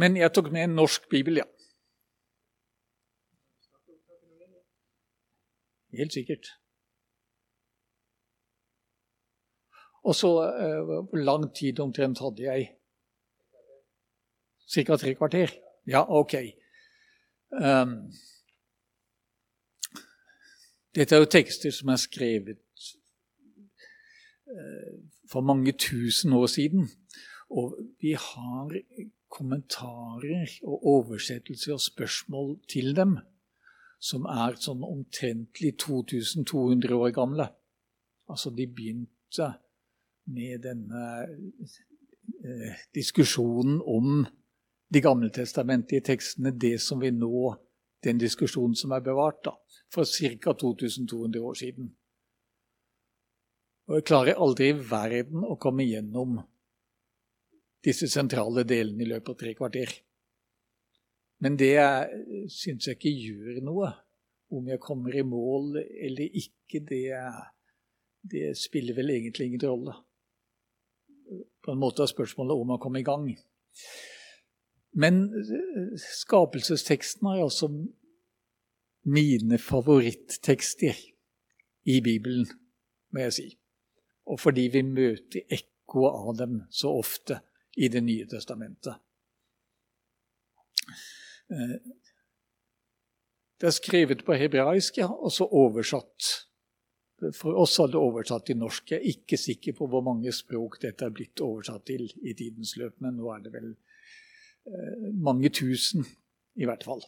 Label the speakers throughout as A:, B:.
A: Men jeg tok med en norsk bibel, ja. Helt sikkert. Og så eh, Hvor lang tid omtrent hadde jeg? Ca. tre kvarter? Ja, ok. Um, dette er jo tekster som er skrevet uh, for mange tusen år siden. Og vi har kommentarer og oversettelser og spørsmål til dem som er sånn omtrentlig 2200 år gamle. Altså, de begynte med denne eh, diskusjonen om de gammeltestamentlige tekstene, det som vi nå Den diskusjonen som er bevart, da, for ca. 2200 år siden. Og jeg klarer aldri i verden å komme gjennom disse sentrale delene i løpet av tre kvarter. Men det syns jeg ikke gjør noe. Om jeg kommer i mål eller ikke, det, det spiller vel egentlig ingen rolle. På en måte er spørsmålet om å komme i gang. Men skapelsesteksten er altså mine favorittekster i Bibelen, må jeg si. Og fordi vi møter ekko av dem så ofte i Det nye testamentet. Eh, det er skrevet på hebraisk, ja, og så oversatt. For oss er det oversatt til norsk. Jeg er ikke sikker på hvor mange språk dette er blitt oversatt til i tidens løp, men nå er det vel eh, mange tusen, i hvert fall.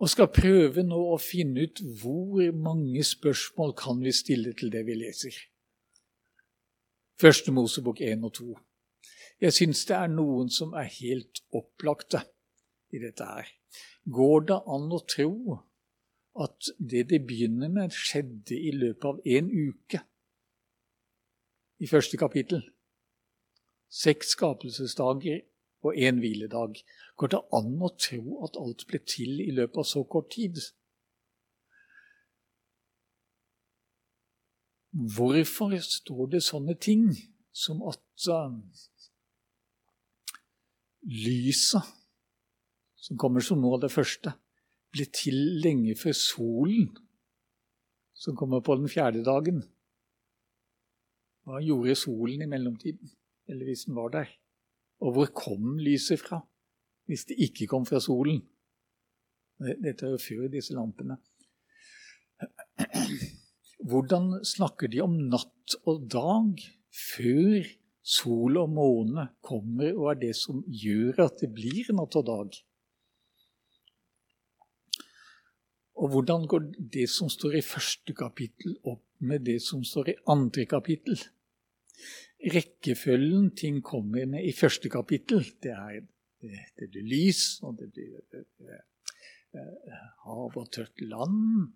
A: Og skal prøve nå å finne ut hvor mange spørsmål kan vi stille til det vi leser. Første Mosebok 1 og 2. Jeg syns det er noen som er helt opplagte i dette her. Går det an å tro at det det begynner med, skjedde i løpet av én uke? I første kapittel. Seks skapelsesdager og én hviledag. Går det an å tro at alt ble til i løpet av så kort tid? Hvorfor står det sånne ting som at uh, lyset, som kommer som noe av det første, ble til lenge før solen, som kommer på den fjerde dagen. Hva gjorde solen i mellomtiden, eller hvis den var der? Og hvor kom lyset fra, hvis det ikke kom fra solen? Dette er jo før disse lampene. Hvordan snakker de om natt og dag før Sol og måne kommer og er det som gjør at det blir natt og dag. Og hvordan går det som står i første kapittel, opp med det som står i andre kapittel? Rekkefølgen ting kommer med i første kapittel, det er det, det blir lys, og det blir hav og tørt land,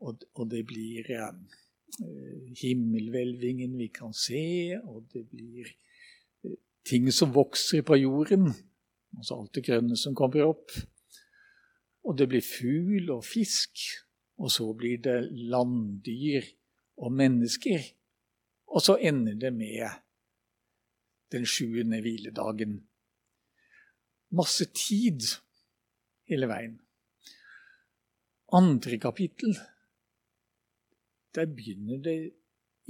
A: og, det blir Eh, himmelhvelvingen vi kan se, og det blir eh, ting som vokser på jorden, altså alt det grønne som kommer opp. Og det blir fugl og fisk, og så blir det landdyr og mennesker. Og så ender det med den sjuende hviledagen. Masse tid hele veien. Andre kapittel der begynner det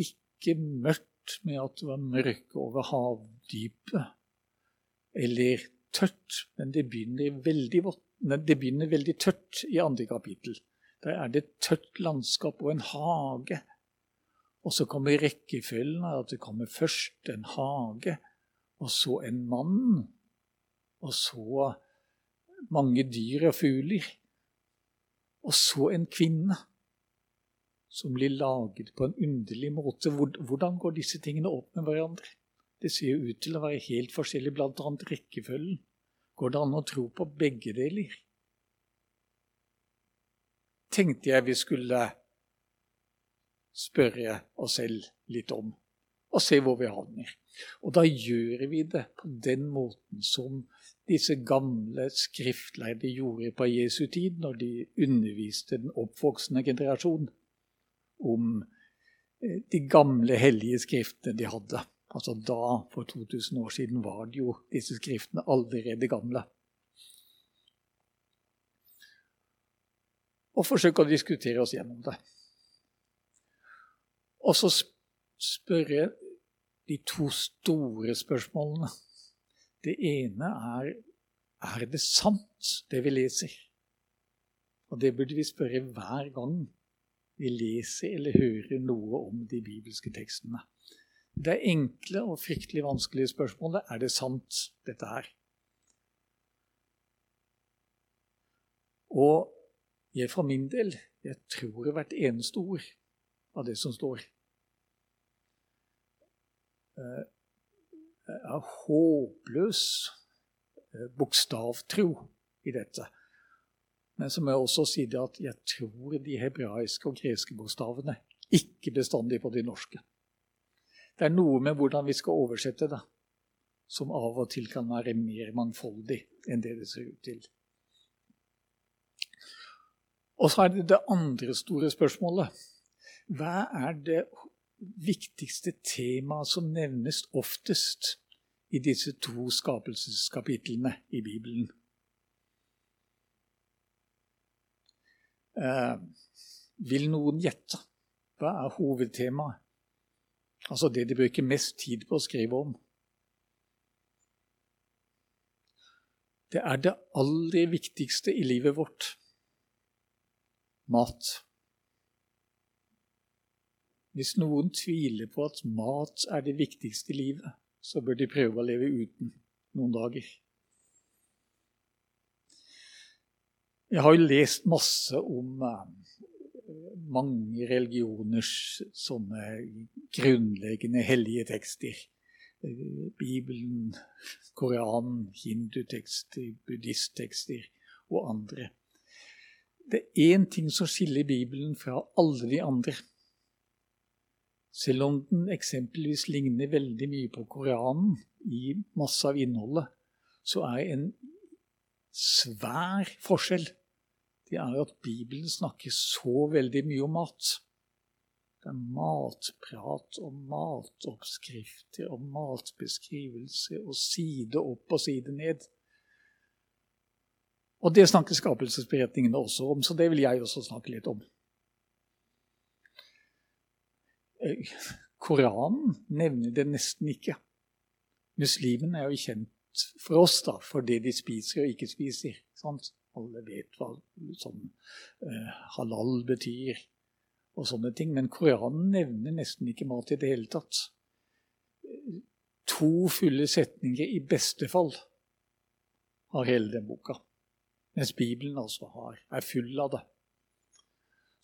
A: ikke mørkt med at det var mørke over havdypet, eller tørt, men det begynner veldig, det begynner veldig tørt i andre kapittel. Der er det et tørt landskap og en hage. Og så kommer rekkefølgen av at det kommer først en hage, og så en mann, og så mange dyr og fugler, og så en kvinne som blir laget på en underlig måte. Hvordan går disse tingene opp med hverandre? Det ser jo ut til å være helt forskjellig, bl.a. rekkefølgen. Går det an å tro på begge deler? Tenkte jeg vi skulle spørre oss selv litt om, og se hvor vi havner. Og da gjør vi det på den måten som disse gamle skriftlærde gjorde på Jesu tid, når de underviste den oppvoksende generasjonen om eh, de gamle hellige skriftene de hadde. Altså da, for 2000 år siden, var det jo disse skriftene allerede gamle. Og forsøke å diskutere oss gjennom det. Og så spørre de to store spørsmålene. Det ene er er det sant, det vi leser. Og det burde vi spørre hver gang vi leser eller hører noe om de bibelske tekstene. Det er enkle og fryktelig vanskelige spørsmålet er det sant, dette her. Og jeg for min del jeg tror hvert eneste ord av det som står. Jeg er håpløs eh, bokstavtro i dette. Men så må jeg også si det at jeg tror de hebraiske og greske bokstavene ikke bestandig på de norske. Det er noe med hvordan vi skal oversette det, som av og til kan være mer mangfoldig enn det det ser ut til. Og så er det det andre store spørsmålet. Hva er det viktigste temaet som nevnes oftest i disse to skapelseskapitlene i Bibelen? Eh, vil noen gjette? Hva er hovedtemaet? Altså det de bruker mest tid på å skrive om. Det er det aller viktigste i livet vårt mat. Hvis noen tviler på at mat er det viktigste i livet, så bør de prøve å leve uten noen dager. Jeg har jo lest masse om eh, mange religioners sånne grunnleggende hellige tekster. Eh, Bibelen, Koranen, hindutekster, buddhisttekster og andre. Det er én ting som skiller Bibelen fra alle de andre. Selv om den eksempelvis ligner veldig mye på Koranen i masse av innholdet, så er en svær forskjell det er at Bibelen snakker så veldig mye om mat. Det er matprat og matoppskrifter og matbeskrivelser og side opp og side ned. Og det snakker skapelsesberetningene også om, så det vil jeg også snakke litt om. Eh, Koranen nevner det nesten ikke. Muslimene er jo kjent for oss da, for det de spiser og ikke spiser. Sant? Alle vet hva sånn, eh, halal betyr og sånne ting. Men Koranen nevner nesten ikke mat i det hele tatt. To fulle setninger i beste fall har hele den boka. Mens Bibelen altså har, er full av det.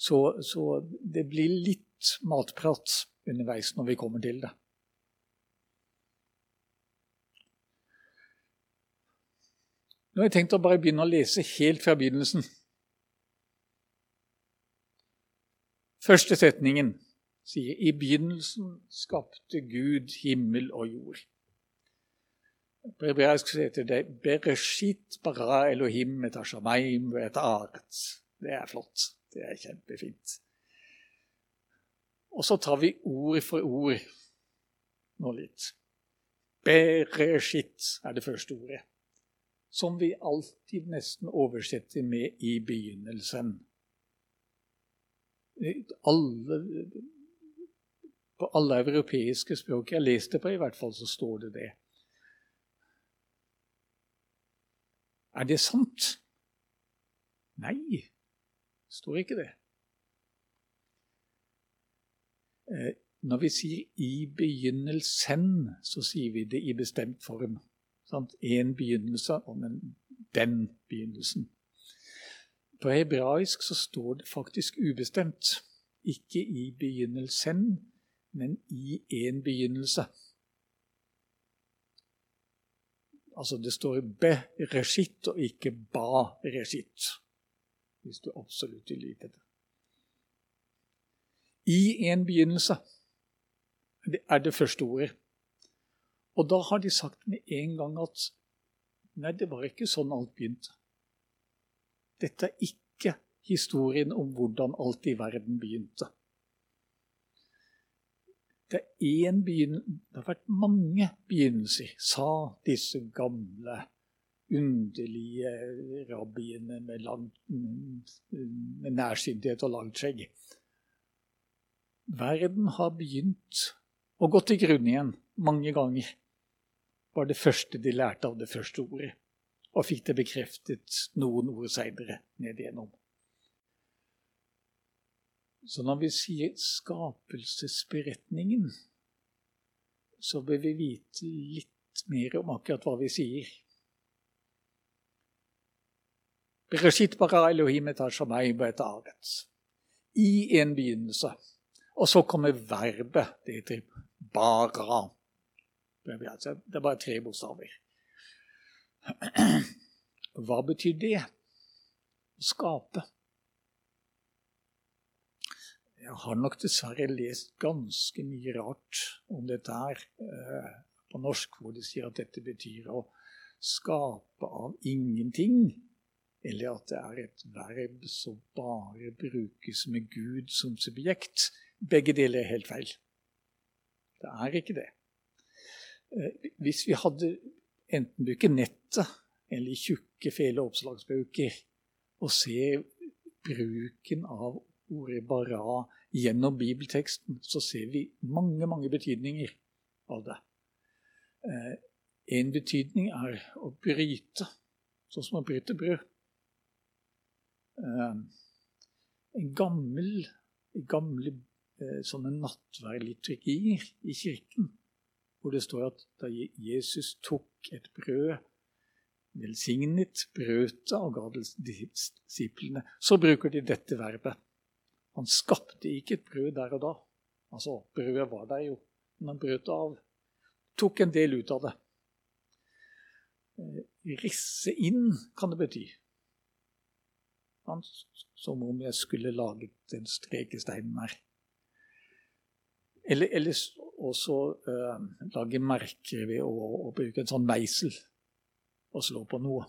A: Så, så det blir litt matprat underveis når vi kommer til det. Nå har jeg tenkt å bare begynne å lese helt fra begynnelsen. Første setningen sier i begynnelsen skapte Gud himmel og jord. På hebraisk heter det 'Bereshit bara Elohim et hashamayim et aret'. Det er flott. Det er kjempefint. Og så tar vi ord for ord nå litt. Bereshit er det første ordet som vi alltid nesten oversetter med 'i begynnelsen'. Alle, på alle europeiske språk jeg leste på, i hvert fall, så står det det. Er det sant? Nei, står ikke det. Eh, når vi sier 'i begynnelsen', så sier vi det i bestemt form. En begynnelse og den begynnelsen. På hebraisk så står det faktisk ubestemt. Ikke i begynnelsen, men i en begynnelse. Altså det står be-reshit og ikke ba-reshit, hvis du absolutt vil vite det. I en begynnelse er det første ordet. Og da har de sagt med en gang at nei, det var ikke sånn alt begynte. Dette er ikke historien om hvordan alt i verden begynte. det, det har vært mange begynnelser, sa disse gamle, underlige rabbiene med, lang, med nærsynthet og langt skjegg. Verden har begynt å gå til grunne igjen mange ganger. Var det første de lærte av det første ordet, og fikk det bekreftet noen ord seinere ned igjennom. Så når vi sier skapelsesberetningen, så bør vi vite litt mer om akkurat hva vi sier. Bereshit bara Elohim et hashamayim et aret. I en begynnelse. Og så kommer verbet. Det heter bara. Det er bare tre bokstaver. Hva betyr det? Å skape. Jeg har nok dessverre lest ganske mye rart om dette her eh, på norsk, hvor de sier at dette betyr å skape av ingenting. Eller at det er et verb som bare brukes med Gud som subjekt. Begge deler er helt feil. Det er ikke det. Eh, hvis vi hadde enten bruke nettet eller tjukke, fele oppslagsbøker og se bruken av ordet bara gjennom bibelteksten, så ser vi mange, mange betydninger av det. Eh, en betydning er å bryte, sånn som å bryte brød. Eh, en gammel, gamle sånne nattverdliturgier i kirken, hvor det står at da Jesus tok et brød velsignet brødet og ga det disiplene, så bruker de dette verbet. Han skapte ikke et brød der og da. Altså, brødet var der jo, men han brøt det av. Tok en del ut av det. Eh, risse inn kan det bety. Som om jeg skulle laget den strekesteinen her. Eller, eller også uh, lage merker ved å, å, bruke en sånn meisel og slå på noe.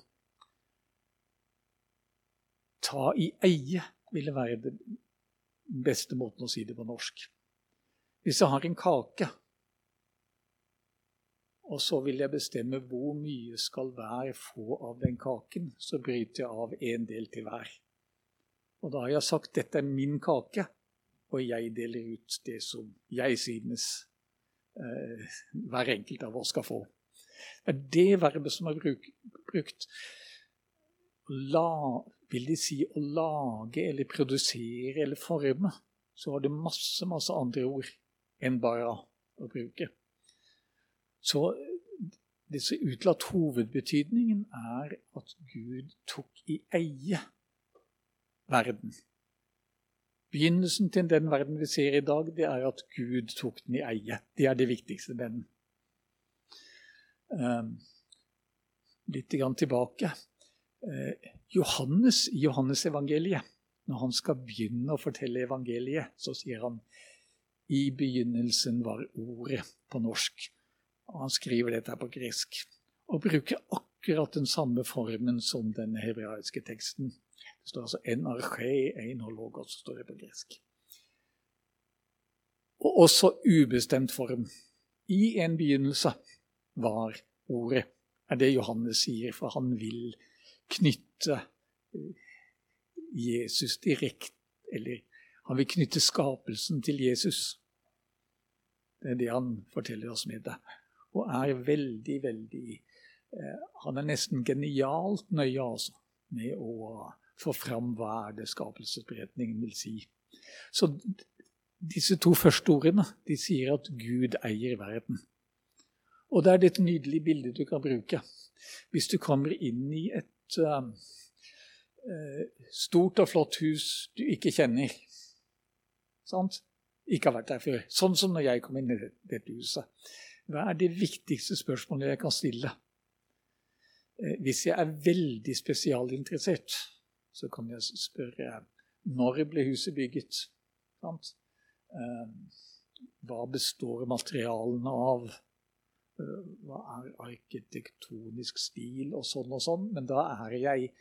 A: Ta i eie ville være den beste måten å si det på norsk. Hvis jeg har en kake, og så vil jeg bestemme hvor mye skal hver få av den kaken, så bryter jeg av en del til hver. Og da har jeg sagt dette er min kake, og jeg deler ut det som jeg synes eh, hver enkelt av oss skal få. Det er det verbet som er bruk, brukt. La, vil de si å lage eller produsere eller forme, så har det masse, masse andre ord enn bare å bruke. Så disse utelatt hovedbetydningen er at Gud tok i eie verden. Begynnelsen til den verden vi ser i dag, det er at Gud tok den i eie. Det er det viktigste med den. Um, litt grann tilbake. Eh, Johannes i Johannesevangeliet, når han skal begynne å fortelle evangeliet, så sier han i begynnelsen var ordet på norsk. Og han skriver dette på gresk. Og bruker akkurat den samme formen som den hebraiske teksten. Det står altså en arche, en hologos, står det på gresk. Og også ubestemt form. I en begynnelse var ordet, er det Johannes sier, for han vil knytte eh, Jesus direkte Eller han vil knytte skapelsen til Jesus. Det er det han forteller oss med det. Og er veldig, veldig eh, Han er nesten genialt nøye altså, med å få fram hva er det skapelsesberetningen vil si. Så disse to første ordene de sier at Gud eier verden. Og det er et nydelig bilde du kan bruke. Hvis du kommer inn i et uh, stort og flott hus du ikke kjenner. Sant? Ikke har vært der før. Sånn som når jeg kom inn i dette huset. Hva er det viktigste spørsmålet jeg kan stille? Uh, hvis jeg er veldig spesialinteressert, så kan jeg spørre når ble huset bygget? Sant? Uh, hva består materialene av? hva er arkitektonisk stil og sånn og sånn, men da er jeg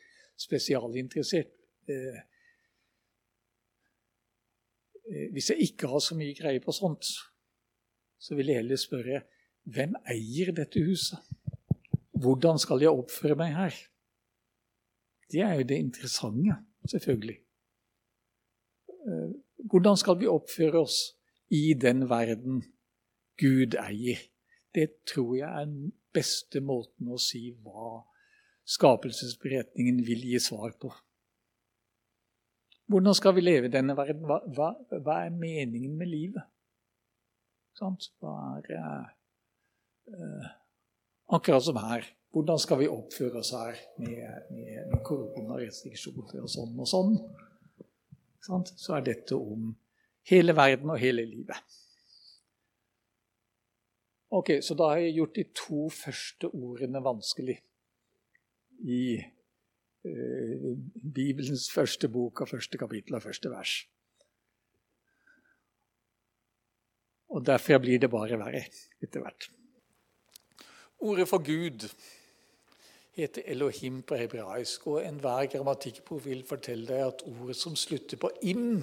A: spesialinteressert. Eh, eh, hvis jeg ikke har så mye greie på sånt, så vil jeg heller spørre hvem eier dette huset? Hvordan skal jeg oppføre meg her? Det er jo det interessante, selvfølgelig. Eh, hvordan skal vi oppføre oss i den verden Gud eier? Det tror jeg er den beste måten å si hva skapelsesberetningen vil gi svar på. Hvordan skal vi leve i denne verden? Hva, hva, hva er meningen med livet? Hva er eh, Akkurat som her. Hvordan skal vi oppføre oss her med, med, med koronarestriksjoner og sånn og sånn? Så er dette om hele verden og hele livet. Ok, Så da har jeg gjort de to første ordene vanskelig i eh, Bibelens første bok og første kapittel og første vers. Og derfor blir det bare verre etter hvert. Ordet for Gud heter Elohim på hebraisk, og enhver grammatikkprov vil fortelle deg at ordet som slutter på im,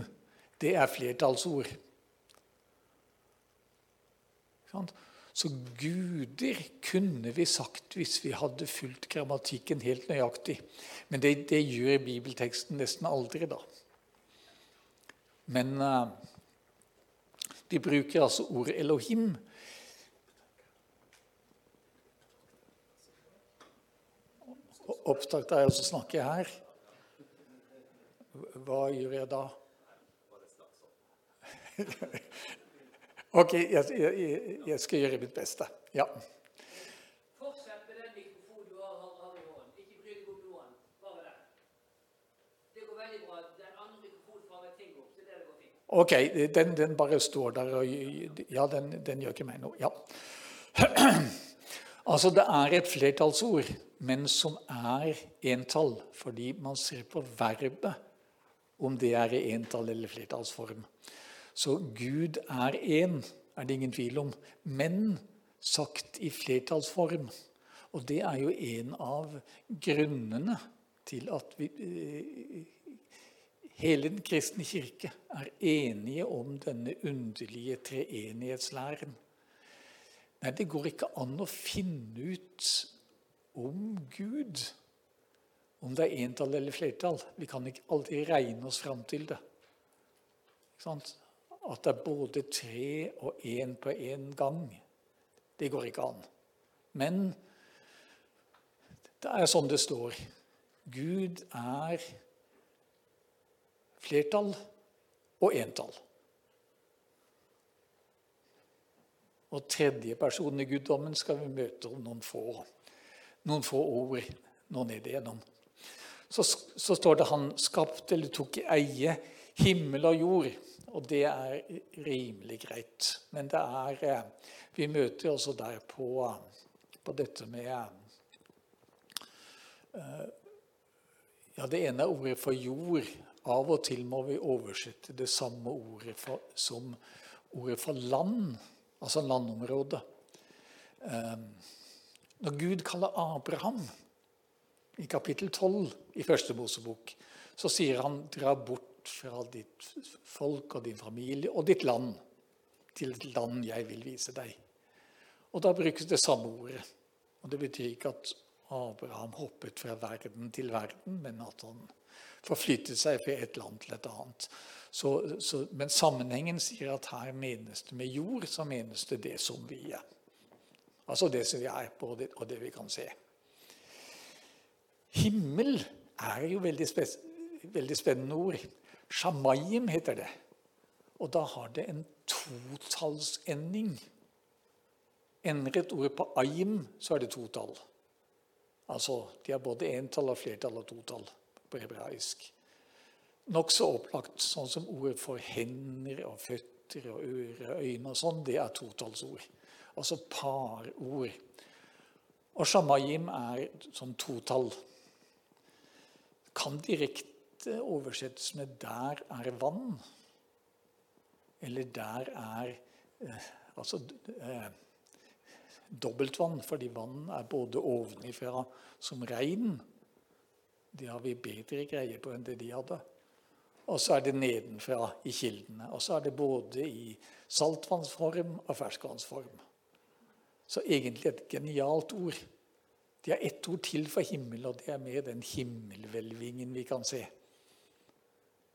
A: det er flertallsord. Så guder kunne vi sagt hvis vi hadde fulgt grammatikken helt nøyaktig. Men det, det gjør bibelteksten nesten aldri, da. Men uh, de bruker altså ordet Elohim. Opptatt av å snakke her. Hva gjør jeg da? OK, jeg, jeg, jeg skal gjøre mitt beste. Ja. Ok, den, den, bare står der og Ja, den, den gjør ikke meg noe. Ja. Altså, det er et flertallsord, men som er entall, fordi man ser på verbet om det er i entall eller flertallsform. Så Gud er én, er det ingen tvil om, men sagt i flertallsform. Og det er jo en av grunnene til at vi Hele den kristne kirke er enige om denne underlige treenighetslæren. Nei, det går ikke an å finne ut om Gud, om det er entall eller flertall. Vi kan ikke alltid regne oss fram til det. At det er både tre og én på én gang. Det går ikke an. Men det er sånn det står. Gud er flertall og entall. Og tredje person i guddommen skal vi møte om noen få, noen få ord nå ned igjennom. Så, så, står det 'han skapte eller tok i eie himmel og jord'. Og det er rimelig greit. Men det er eh, Vi møter også der på, på dette med eh, Ja, det ene er ordet for jord. Av og til må vi oversette det samme ordet for, som ordet for land, altså landområde. Ehm, når Gud kaller Abraham i kapittel 12 i første Mosebok, så sier han 'dra bort fra ditt folk og din familie og ditt land' til et land jeg vil vise deg. Og Da brukes det samme ordet. Og Det betyr ikke at Abraham hoppet fra verden til verden, men at han forflyttet seg fra et land til et annet. Så, så, men sammenhengen sier at her menes det med jord, så menes det det som vi er. Altså det som vi er på, og det vi kan se. Himmel er jo veldig, veldig spennende ord. Shamayim heter det. Og da har det en totallsending. Endret ordet på ayim, så er det totall. Altså, De har både entall og flertall og totall på hebraisk. Nokså opplagt, sånn som ordet for hender og føtter og ører og øyne og sånn, det er totallsord. Altså parord. Og shamayim er som totall. Kan direkte oversettes med 'der er vann'. Eller 'der er eh, Altså eh, dobbeltvann, fordi vann er både ovenifra som regn det har vi bedre greie på enn det de hadde. Og så er det nedenfra i kildene. Og så er det både i saltvannsform og ferskvannsform. Så egentlig et genialt ord. De har ett ord til for himmel, og det er med den himmelhvelvingen vi kan se.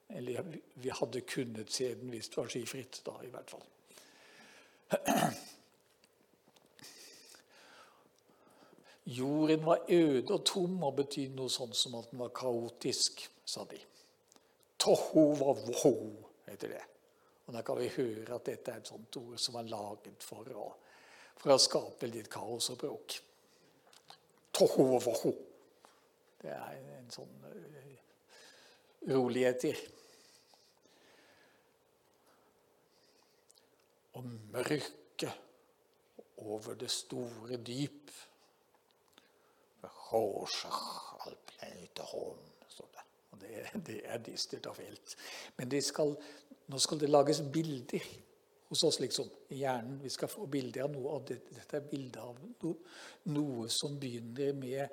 A: Eller vi hadde kunnet se den hvis det var skyfritt, da i hvert fall. Jorden var øde og tom og betydde noe sånt som at den var kaotisk, sa de. Tohu wa heter det. Og Da kan vi høre at dette er et sånt ord som er laget for å, for å skape litt kaos og bråk. Tohu wa. Det er en sånn uh, roligheter. Og mørket over det store dyp og det, det er dystert og fælt. Men skal, nå skal det lages bilder hos oss, liksom, i hjernen. Vi skal få bilder av noe. Og det, dette er bilde av noe, noe, som begynner med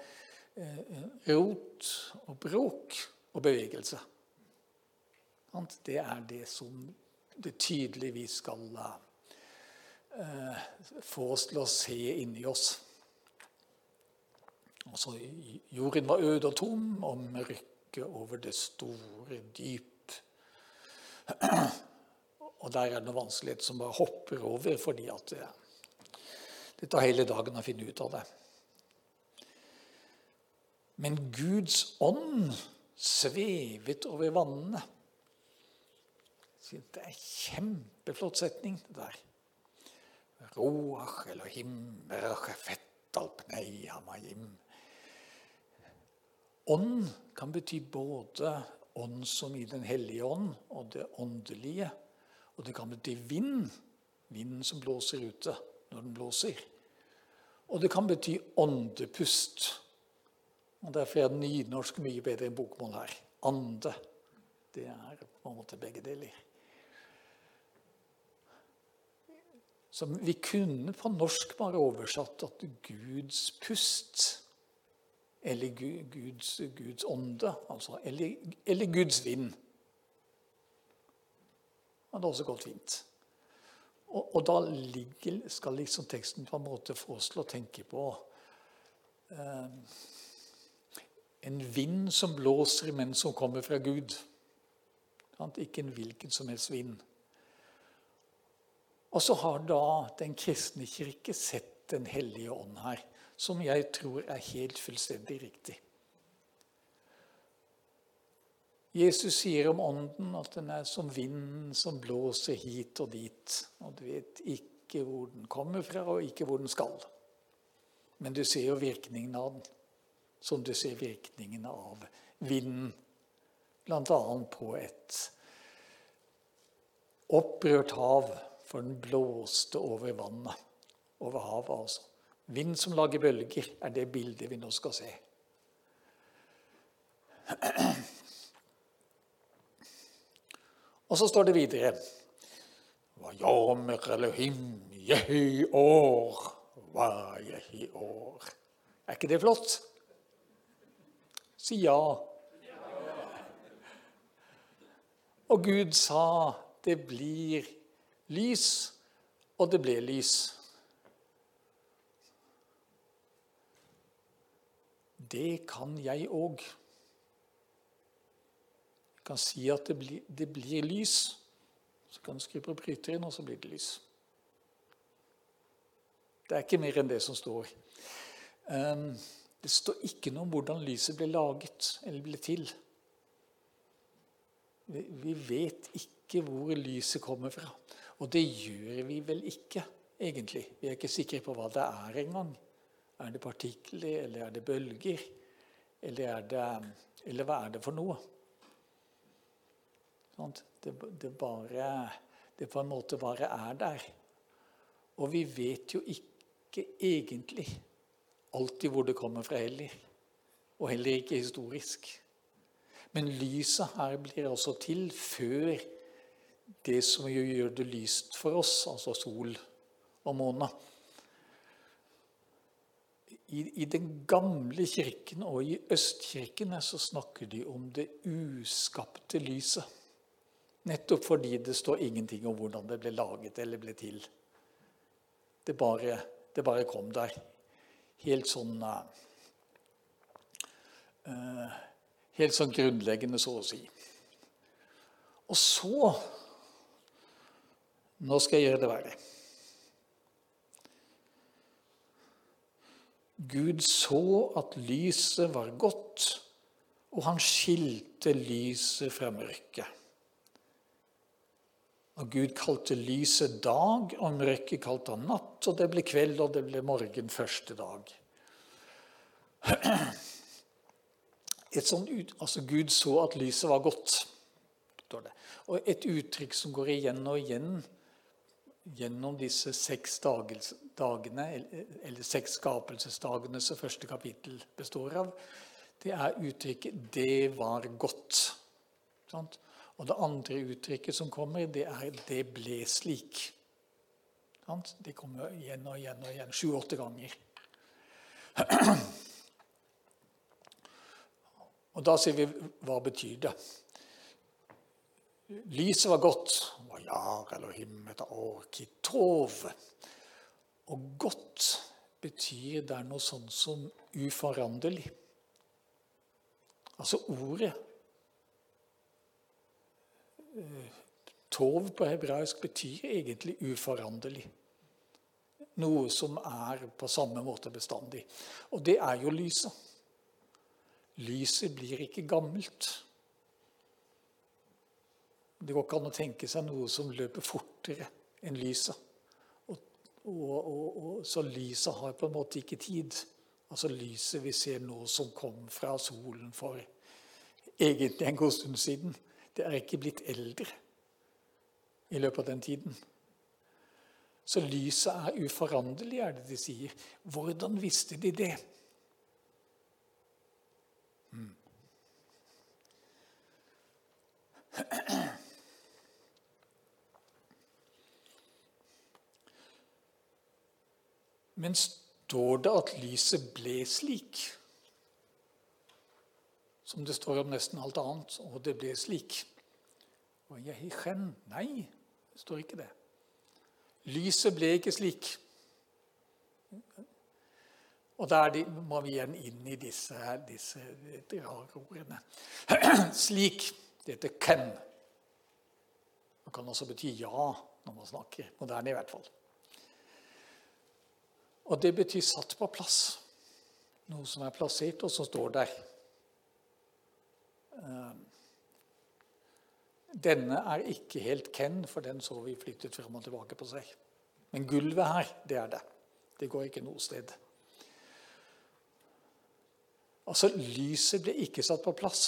A: eh, rot og bråk og bevegelse. Det er det som det tydeligvis skal eh, få oss til å se inni oss. Altså, jorden var øde og tom, og mørket over det store dyp. Og der er det noe vanskelighet som bare hopper over, fordi at det, det tar hele dagen å finne ut av det. Men Guds ånd svevet over vannene. Det er en kjempeflott setning, det der. Roach eller himmerach fettalpnei hamayim. Ånd kan bety både ånd som i Den hellige ånd og det åndelige. Og det kan bety vind. Vinden som blåser ute når den blåser. Og det kan bety åndepust. Og Derfor er nynorsk mye bedre enn bokmål her. Ande. Det er på en måte begge deler. Så vi kunne på norsk bare oversatt at Guds pust eller Guds, Guds ånde, altså, eller, eller, Guds vind. Det hadde også gått fint. Og, og da ligger, skal liksom teksten på en måte få oss til å tenke på eh, en vind som blåser, men som kommer fra Gud. Ikke en hvilken som helst vind. Og så har da Den kristne kirke sett Den hellige ånd her som jeg tror er helt fullstendig riktig. Jesus sier om ånden at den er som vinden som blåser hit og dit. Og du vet ikke hvor den kommer fra, og ikke hvor den skal. Men du ser jo virkningen av den, som du ser virkningen av vinden. Bl.a. på et opprørt hav, for den blåste over vannet. Over havet, altså. Vind som lager bølger, er det bildet vi nå skal se. Og så står det videre Vayomer Elohim yehi år, hva yehi år. Er ikke det flott? Si ja. Og Gud sa det blir lys, og det ble lys. Det kan jeg òg. Jeg kan si at det blir, det blir, lys. Så kan du skru på bryteren, og så blir det lys. Det er ikke mer enn det som står. Ehm, det står ikke noe om hvordan lyset ble laget eller ble til. Vi vet ikke hvor lyset kommer fra. Og det gjør vi vel ikke, egentlig. Vi er ikke sikre på hva det er engang. Er det partikler, eller er det bølger? Eller, er det, eller hva er det for noe? Det, det, bare, det på en måte bare er der. Og vi vet jo ikke egentlig alltid hvor det kommer fra heller. Og heller ikke historisk. Men lyset her blir også til før det som gjør det lyst for oss, altså sol og måne. I, I, den gamle kirken og i Østkirken så snakker de om det uskapte lyset. Nettopp fordi det står ingenting om hvordan det ble laget eller ble til. Det bare, det bare kom der. Helt sånn uh, Helt sånn grunnleggende, så å si. Og så Nå skal jeg gjøre det verre. Gud så at lyset var godt, og han skilte lyset fra mørket. Og Gud kalte lyset dag, og mørket kalte han natt. Og det ble kveld, og det ble morgen første dag. Sånt altså Gud så at lyset var godt. Og et uttrykk som går igjen og igjen gjennom disse seks dagene, eller seks skapelsesdagene som første kapittel består av, det er uttrykket 'det var godt'. Sant? Og det andre uttrykket som kommer, det er 'det ble slik'. Det kommer igjen og igjen og igjen. Sju-åtte ganger. Og da sier vi hva betyr det? Lyset var godt. Vajar eller år, kitov. Og godt betyr det er noe sånt som uforanderlig. Altså ordet Tov på hebraisk betyr egentlig uforanderlig. Noe som er på samme måte bestandig. Og det er jo lyset. Lyset blir ikke gammelt. Det går ikke an å tenke seg noe som løper fortere enn lyset. Og, og, og, så lyset har på en måte ikke tid. Altså lyset vi ser nå som kom fra solen for egentlig en god stund siden. Det er ikke blitt eldre i løpet av den tiden. Så lyset er uforanderlig, er det de sier. Hvordan visste de det? Hmm. Men står det at lyset ble slik? som det står om nesten alt annet. Og det ble slik. Og jeg kjenn Nei, det står ikke det. Lyset ble ikke slik. Og der må vi igjen inn i disse, disse rare ordene. Slik. Det heter 'ken'. Det kan også bety ja når man snakker. Moderne, i hvert fall. Og det betyr satt på plass. Noe som er plassert, og som står der. Eh, denne er ikke helt Ken, for den så vi flyttet frem og tilbake på seg. Men gulvet her, det er det. Det går ikke noe sted. Altså, lyset ble ikke satt på plass.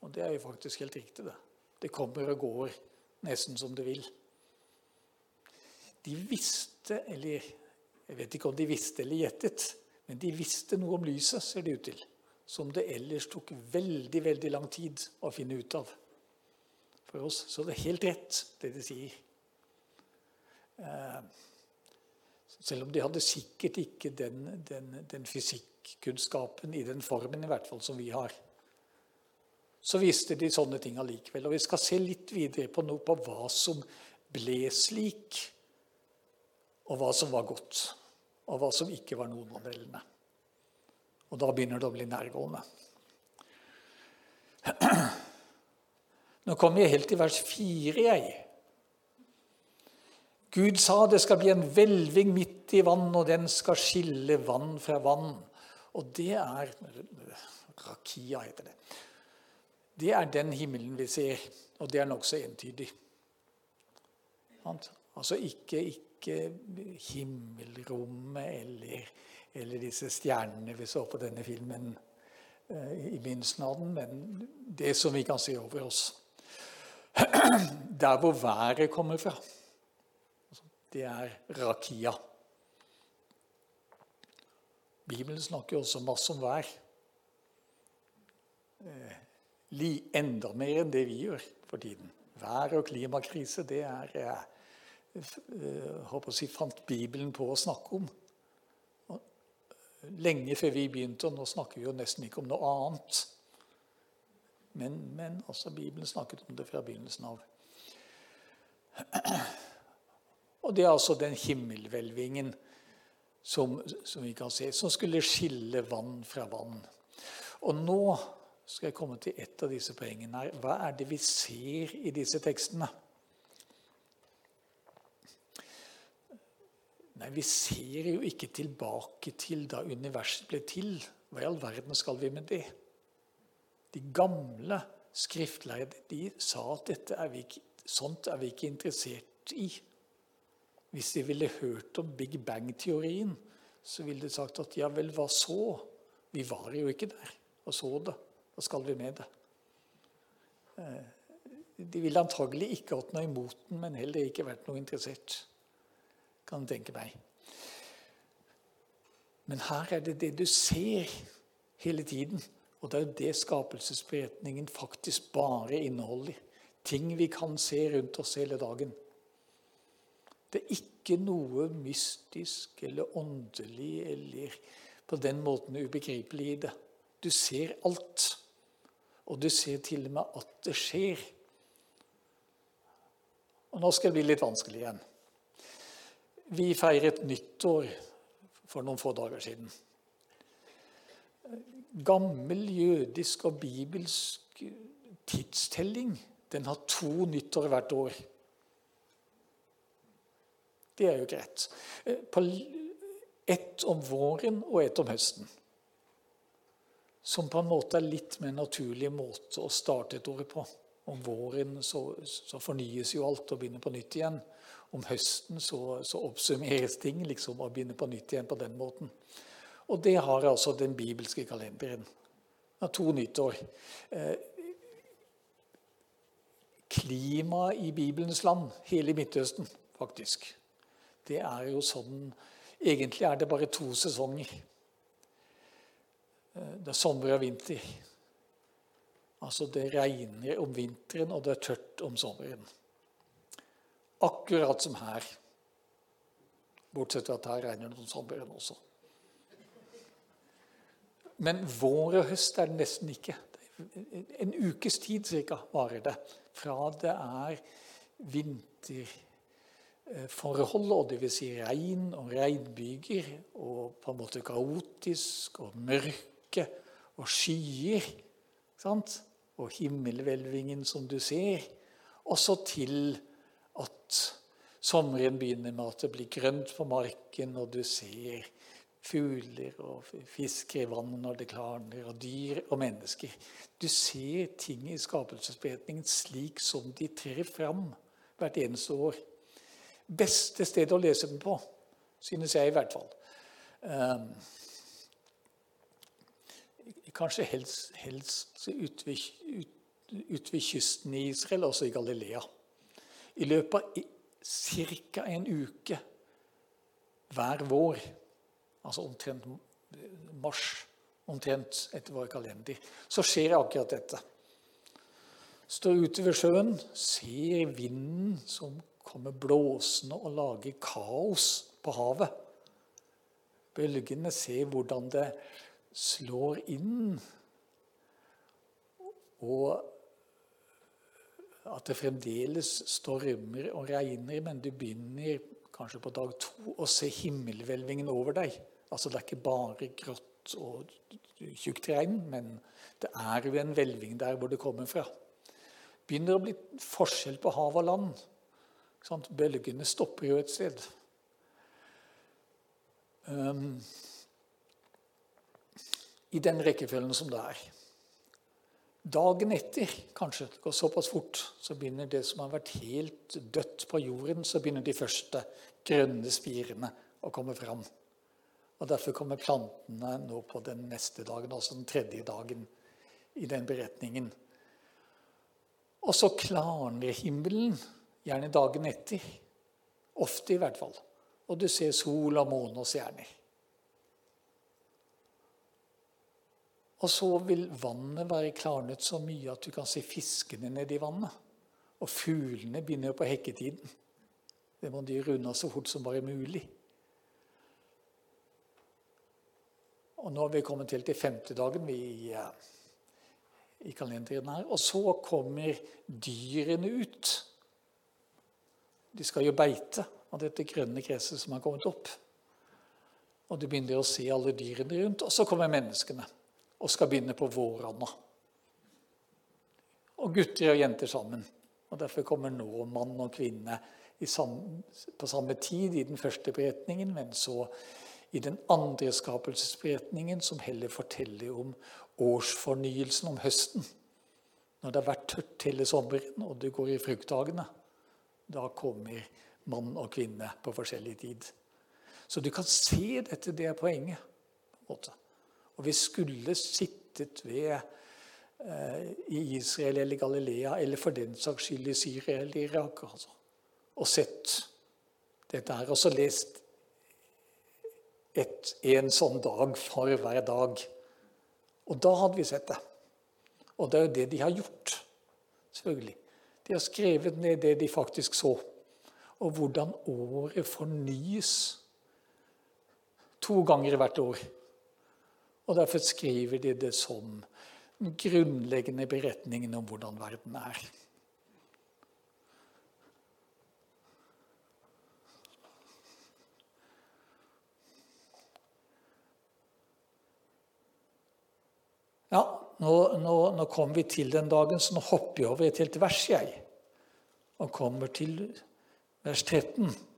A: Og det er jo faktisk helt riktig, det. Det kommer og går nesten som det vil. De visste, eller jeg vet ikke om de visste eller gjettet, men de visste noe om lyset, ser det ut til som det ellers tok veldig, veldig lang tid å finne ut av for oss. Så det er helt rett, det de sier. Eh, selv om de hadde sikkert ikke den, den, den fysikkunnskapen i den formen i hvert fall som vi har. Så visste de sånne ting allikevel. Og vi skal se litt videre på noe på hva som ble slik, og hva som var godt, og hva som ikke var noen av delene. Og da begynner det å bli nærgående. Nå kommer jeg helt til vers fire, jeg. Gud sa det skal bli en hvelving midt i vann, og den skal skille vann fra vann. Og det er Rakia heter det. Det er den himmelen vi ser, og det er nokså entydig. Altså ikke, ikke himmelrommet eller eller disse stjernene vi så på denne filmen eh, i begynnelsen av den, men det som vi kan se over oss. Der hvor været kommer fra, altså, det er rakia. Bibelen snakker jo også masse om vær. Eh, enda mer enn det vi gjør for tiden. Vær og klimakrise, det er eh, håper å si, fant Bibelen på å snakke om lenge før vi begynte, og nå snakker vi jo nesten ikke om noe annet. Men, men altså, Bibelen snakket om det fra begynnelsen av. Og det er altså den himmelhvelvingen som, som, vi kan se, som skulle skille vann fra vann. Og nå skal jeg komme til et av disse poengene her. Hva er det vi ser i disse tekstene? Nei, Vi ser jo ikke tilbake til da universet ble til. Hva i all verden skal vi med det? De gamle skriftlærde de sa at dette er vi ikke, sånt er vi ikke interessert i. Hvis de ville hørt om Big Bang-teorien, så ville de sagt at ja vel, hva så? Vi var jo ikke der og så det. Hva skal vi med det? Eh, de ville antagelig ikke hatt noe imot den, men heller ikke vært noe interessert. Kan tenke meg. Men her er det det du ser hele tiden. Og det er jo det skapelsesberetningen faktisk bare inneholder. Ting vi kan se rundt oss hele dagen. Det er ikke noe mystisk eller åndelig eller på den måten ubegripelig i det. Du ser alt. Og du ser til og med at det skjer. Og nå skal det bli litt vanskelig igjen. Vi feiret nyttår for noen få dager siden. Gammel jødisk og bibelsk tidstelling den har to nyttår hvert år. Det er jo greit. Ett om våren og ett om høsten. Som på en måte er litt mer naturlig måte å starte et år på. Om våren så, så fornyes jo alt og begynner på nytt igjen. Om høsten så, så oppsummeres ting liksom og begynner på nytt igjen på den måten. Og det har altså den bibelske kalenderen. Det to nyttår. Eh, klimaet i Bibelens land, hele Midtøsten, faktisk det er jo sånn Egentlig er det bare to sesonger. Eh, det er sommer og vinter. Altså det regner om vinteren, og det er tørt om sommeren. Akkurat som her. Bortsett fra at her regner det om sommeren også. Men vår og høst er det nesten ikke. En ukes tid cirka varer det. Fra det er vinterforhold, forhold, og dvs. Si regn og regnbyger, og på en måte kaotisk og mørke og skyer. Sant? Og himmelhvelvingen som du ser. Og så til at sommeren begynner med at det blir grønt på marken, og du ser fugler og fisker i vannet når det klarner, og dyr og mennesker. Du ser ting i skapelsesberetningen slik som de trer fram hvert eneste år beste stedet å lese den på, synes jeg i hvert fall. Um, kanskje helst, helst ut, ved, ut, ut, ved, kysten i Israel, også i Galilea. I løpet av ca. en uke hver vår, altså omtrent mars, omtrent etter vår kalender, så skjer akkurat dette. Står ute ved sjøen, ser vinden som kommer blåsende og lager kaos på havet. Bølgene ser hvordan det slår inn. Og at det fremdeles stormer og regner, men du begynner kanskje på dag to å se himmelhvelvingen over deg. Altså Det er ikke bare grått og tjukt regn, men det er jo en hvelving der hvor det kommer fra. Begynner å bli forskjell på hav og land. Sant? Bølgene stopper jo et sted. Um, I den rekkefølgen som det er. Dagen etter, kanskje det går såpass fort, så begynner det som har vært helt dødt på jorden, så begynner de første grønne spirene å komme fram. Og Derfor kommer plantene nå på den neste dagen, altså den tredje dagen i den beretningen. Og så klarner himmelen Gjerne dagen etter. Ofte, i hvert fall. Og du ser sol og måne og stjerner. Og så vil vannet være klarnet så mye at du kan se fiskene nedi vannet. Og fuglene begynner på hekketiden. Det må de runde av så fort som bare mulig. Og nå har vi kommet til femte dagen i, i kalenderen her. Og så kommer dyrene ut. De skal jo beite av dette grønne gresset som har kommet opp. Og du begynner å se alle dyrene rundt. Og så kommer menneskene og skal begynne på våranda. Og gutter og jenter sammen. Og Derfor kommer nå mann og kvinne samme, på samme tid i den første beretningen, men så i den andre skapelsesberetningen, som heller forteller om årsfornyelsen om høsten. Når det har vært tørt hele sommeren, og det går i fruktdagene, da kommer mann og kvinne på forskjellig tid. Så du kan se dette, det er poenget. måte. Og vi skulle sittet ved eh, i Israel eller Galilea, eller for den saks skyld i Syria eller Irak, altså, og sett dette her. Og så lest et, en sånn dag for hver dag. Og da hadde vi sett det. Og det er jo det de har gjort. selvfølgelig. De har skrevet ned det de faktisk så, og hvordan året fornyes to ganger hvert år. Og Derfor skriver de det som den grunnleggende beretningen om hvordan verden er. Ja, nå, nå, nå kommer vi til den dagen, så nå hopper jeg over et helt vers, jeg. Og kommer til vers 13.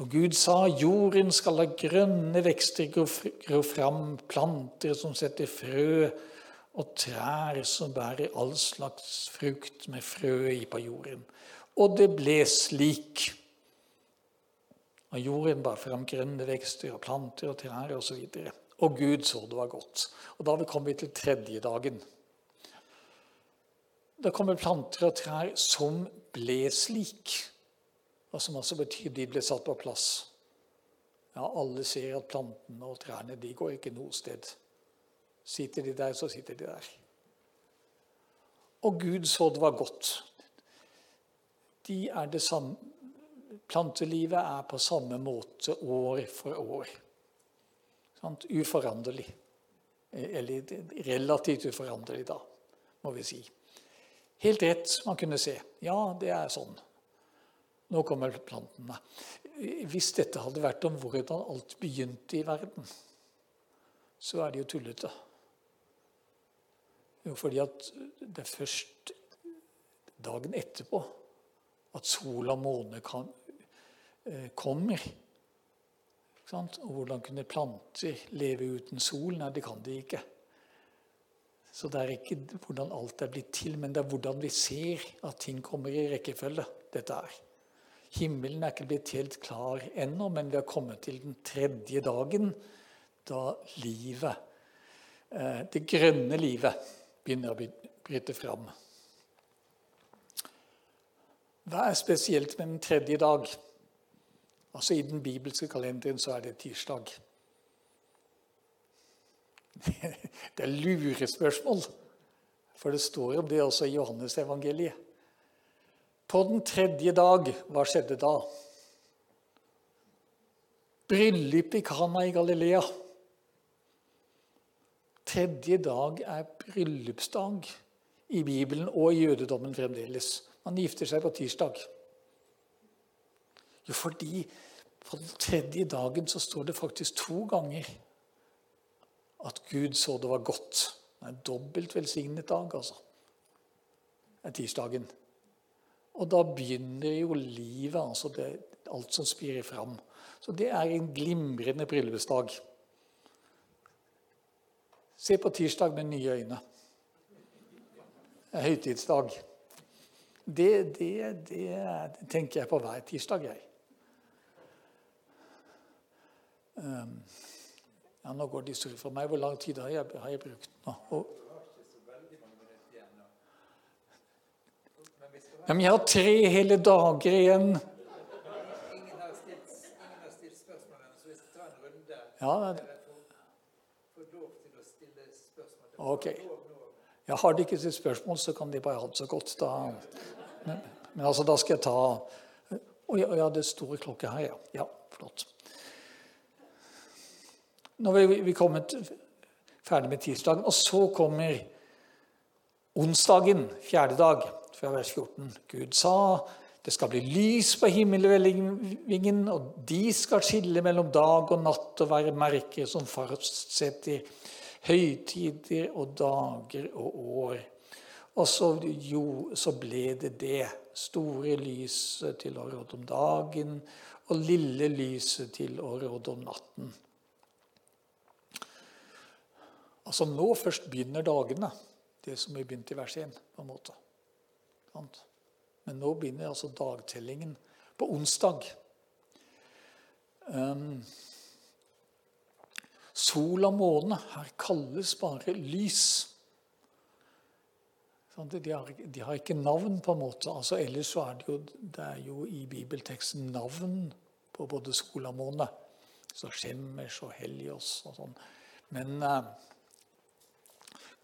A: Og Gud sa, jorden skal la grønne vekster gro fram, planter som setter frø, og trær som bærer all slags frukt med frø i på jorden. Og det ble slik. Og jorden bar fram grønne vekster og planter og trær osv. Og, og Gud så det var godt. Og Da kom vi til tredje dagen. Da kommer planter og trær som ble slik, og som altså betyr de ble satt på plass. Ja, Alle ser at plantene og trærne de går ikke noe sted. Sitter de der, så sitter de der. Og Gud så det var godt. De er det samme. Plantelivet er på samme måte år for år. Sant? Uforanderlig. Eller relativt uforanderlig, da, må vi si. Helt rett man kunne se. Ja, det er sånn. Nå kommer plantene. Hvis dette hadde vært om hvordan alt begynte i verden, så er det jo tullete. Jo, fordi at det er først dagen etterpå at sol og måne eh, kommer. Og hvordan kunne planter leve uten sol? Nei, det kan de ikke. Så det er ikke hvordan alt er blitt til, men det er hvordan vi ser at ting kommer i rekkefølge. dette er. Himmelen er ikke blitt helt klar ennå, men vi har kommet til den tredje dagen da livet, eh, det grønne livet, begynner å bryte fram. Hva er spesielt med den tredje dag? Altså I den bibelske kalenderen så er det tirsdag. Det er lurespørsmål, for det står om det også i Johannes-evangeliet. På den tredje dag, hva skjedde da? Bryllup i Kana i Galilea. Tredje dag er bryllupsdag i Bibelen og i jødedommen fremdeles. Man gifter seg på tirsdag. Jo, fordi på den tredje dagen så står det faktisk to ganger at Gud så det var godt. Det er en dobbelt velsignet dag, altså. Det er tirsdagen. Og da begynner jo livet, altså det, alt som spirer fram. Så det er en glimrende bryllupsdag. Se på tirsdag med nye øyne. Høytidsdag. Det, det, det tenker jeg på hver tirsdag, jeg. Um, ja, nå går det surr for meg. Hvor lang tid har jeg, har jeg brukt nå? Og, ja, men jeg har tre hele dager igjen. Ja, ok. Ja, har de ikke stilt spørsmål, så kan de bare ha det så godt. Da. Men, men altså, da skal jeg ta Å ja, ja, det store klokke her, ja. Ja, flott. Nå er vi kommet ferdig med tirsdagen, og så kommer onsdagen, fjerde dag, fra vers 14. Gud sa det skal bli lys på himmelhvelvingen, og de skal skille mellom dag og natt og være merker som fastsetter høytider og dager og år. Og så, jo, så ble det det. Store lyset til å råde om dagen og lille lyset til å råde om natten. Altså Nå først begynner dagene, det som vi begynte i vers 1. på en måte. Men nå begynner altså dagtellingen på onsdag. Um, sol og måne her kalles bare lys. De har, de har, ikke navn, på en måte. Altså, ellers så er det, jo, det er jo i bibelteksten navn på både sol og måne. Så Skjemmers og Helios og sånn. Men eh,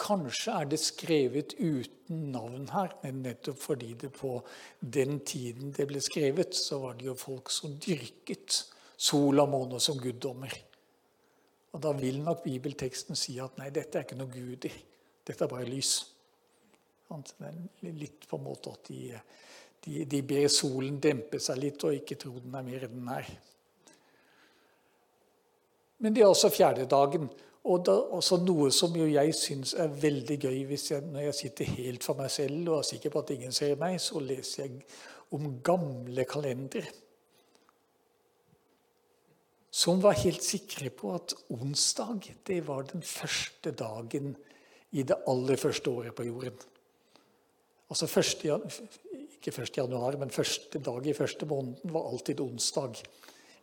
A: kanskje er det skrevet uten navn her, men nettopp fordi det på den tiden det ble skrevet, så var det jo folk som dyrket sol og måne som guddommer. Og Da vil nok bibelteksten si at nei, dette er ikke noe guder. Dette er bare lys. Det er litt på en måte at de, de, de ber solen dempe seg litt og ikke tro den er mer enn den er. Men det er også fjerde dagen. Og det er også noe som jeg syns er veldig gøy jeg, når jeg sitter helt for meg selv og er sikker på at ingen ser meg, så leser jeg om gamle kalendere. Som var helt sikre på at onsdag det var den første dagen i det aller første året på jorden. Altså første, Ikke 1. januar, men første dag i første måneden var alltid onsdag.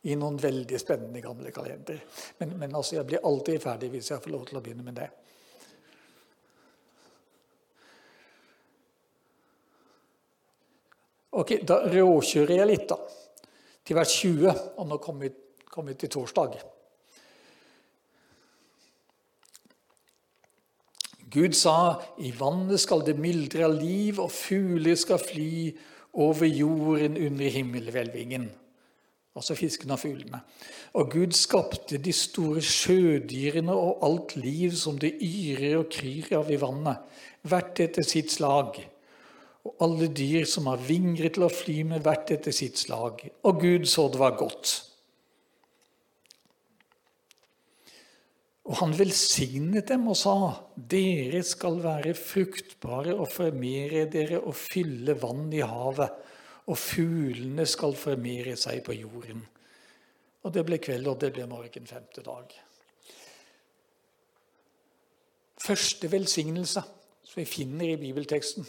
A: I noen veldig spennende gamle kalender. Men, men altså, jeg blir alltid ferdig hvis jeg får lov til å begynne med det. Ok, Da råkjører jeg litt, da. Til vers 20. Og nå kommer vi, kom vi til torsdag. Gud sa i vannet skal det myldre av liv, og fugler skal fly over jorden under himmelhvelvingen. Altså fiskene og fuglene. Og Gud skapte de store sjødyrene og alt liv som det yrer og kryr av i vannet, hvert etter sitt slag. Og alle dyr som har vinger til å fly med hvert etter sitt slag. Og Gud så det var godt. Og han velsignet dem og sa, dere skal være fruktbare og formere dere og fylle vann i havet, og fuglene skal formere seg på jorden. Og det ble kveld, og det ble morgen femte dag. Første velsignelse som vi finner i bibelteksten,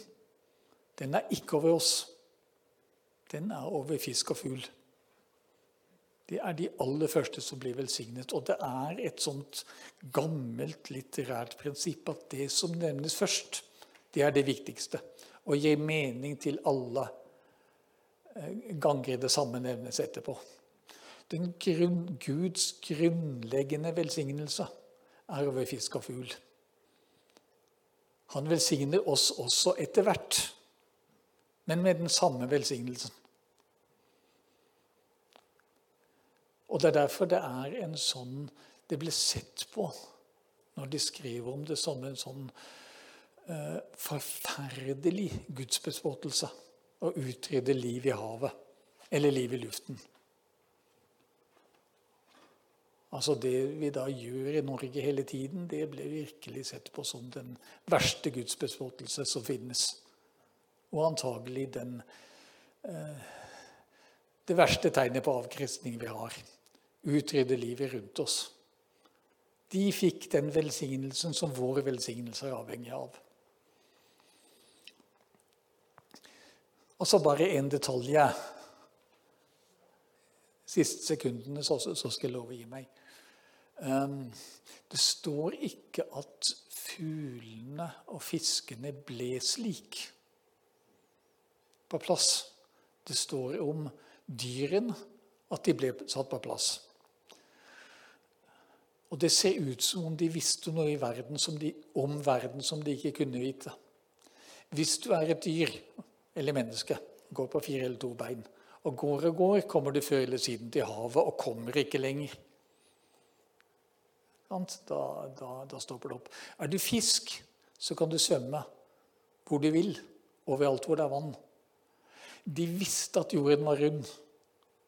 A: den er ikke over oss. Den er over fisk og fugl. Det er de aller første som blir velsignet. Og det er et sånt gammelt litterært prinsipp at det som nevnes først, det er det viktigste. Og gir mening til alle ganger det samme nevnes etterpå. Den grunn, Guds grunnleggende velsignelse er over fisk og fugl. Han velsigner oss også etter hvert, men med den samme velsignelsen. Og Det er derfor det er en sånn Det ble sett på når de skriver om det som en sånn uh, forferdelig gudsbespottelse å utrydde liv i havet eller liv i luften. Altså Det vi da gjør i Norge hele tiden, det ble virkelig sett på som den verste gudsbespottelse som finnes. Og antagelig den, eh, det verste tegnet på avkristning vi har utrydde livet rundt oss. De fikk den velsignelsen som våre velsignelser er avhengig av. Og så bare en detalj. Siste sekundene, så, skal jeg love å gi meg. Um, det står ikke at fuglene og fiskene ble slik på plass. Det står om dyrene, at de ble satt på plass. Og det ser ut som om de visste noe verden de, om verden som de ikke kunne vite. Hvis du er et dyr eller menneske, går på fire eller to bein, og går og går, kommer du før eller siden til havet og kommer ikke lenger. Da, da, da stopper det opp. Er du fisk, så kan du svømme hvor du vil, overalt hvor det er vann. De visste at jorden var rund.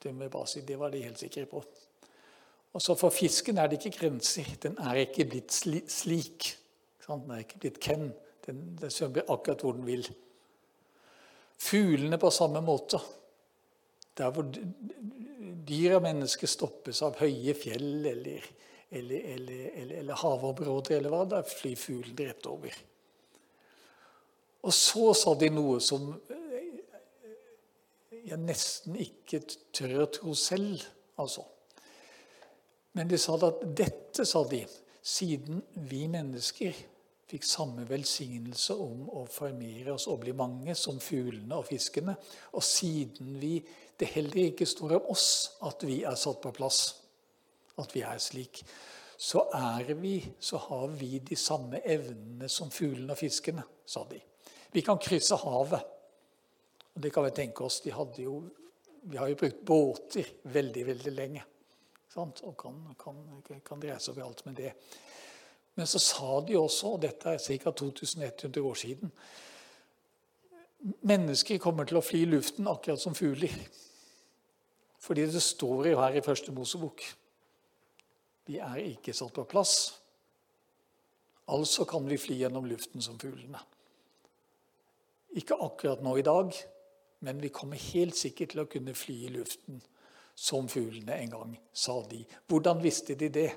A: Det, si, det var de helt sikre på. Og så For fisken er det ikke grenser. Den er ikke blitt slik. Den er ikke blitt Ken. Den, den svømmer akkurat hvor den vil. Fuglene på samme måte. Der hvor dyr og mennesker stoppes av høye fjell eller, eller, eller, eller havområder, eller hva, der flyr fuglen rett over. Og så sa de noe som jeg nesten ikke tør å tro selv, altså. Men de sa at dette, sa de, siden vi mennesker fikk samme velsignelse om å formere oss og bli mange som fuglene og fiskene, og siden vi, det heller ikke står om oss at vi er satt på plass, at vi er slik, så er vi, så har vi de samme evnene som fuglene og fiskene, sa de. Vi kan krysse havet. Og det kan vi tenke oss. De jo, vi har jo brukt båter veldig, veldig lenge. Sant? Og kan, kan, kan reise overalt med det. Men så sa de også, og dette er ca. 2100 år siden Mennesker kommer til å fly i luften akkurat som fugler. Fordi det står jo her i Første Mosebok Vi er ikke satt på plass. Altså kan vi fly gjennom luften som fuglene. Ikke akkurat nå i dag, men vi kommer helt sikkert til å kunne fly i luften som fuglene en gang, sa de. Hvordan visste de det?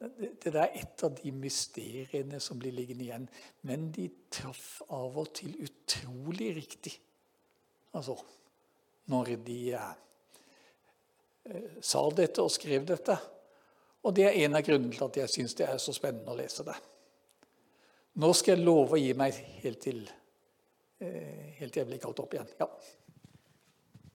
A: Det er et av de mysteriene som blir liggende igjen. Men de traff av og til utrolig riktig. Altså når de eh, sa dette og skrev dette. Og det er en av grunnene til at jeg syns det er så spennende å lese det. Nå skal jeg love å gi meg helt til, eh, helt til jeg blir kalt opp igjen. Ja.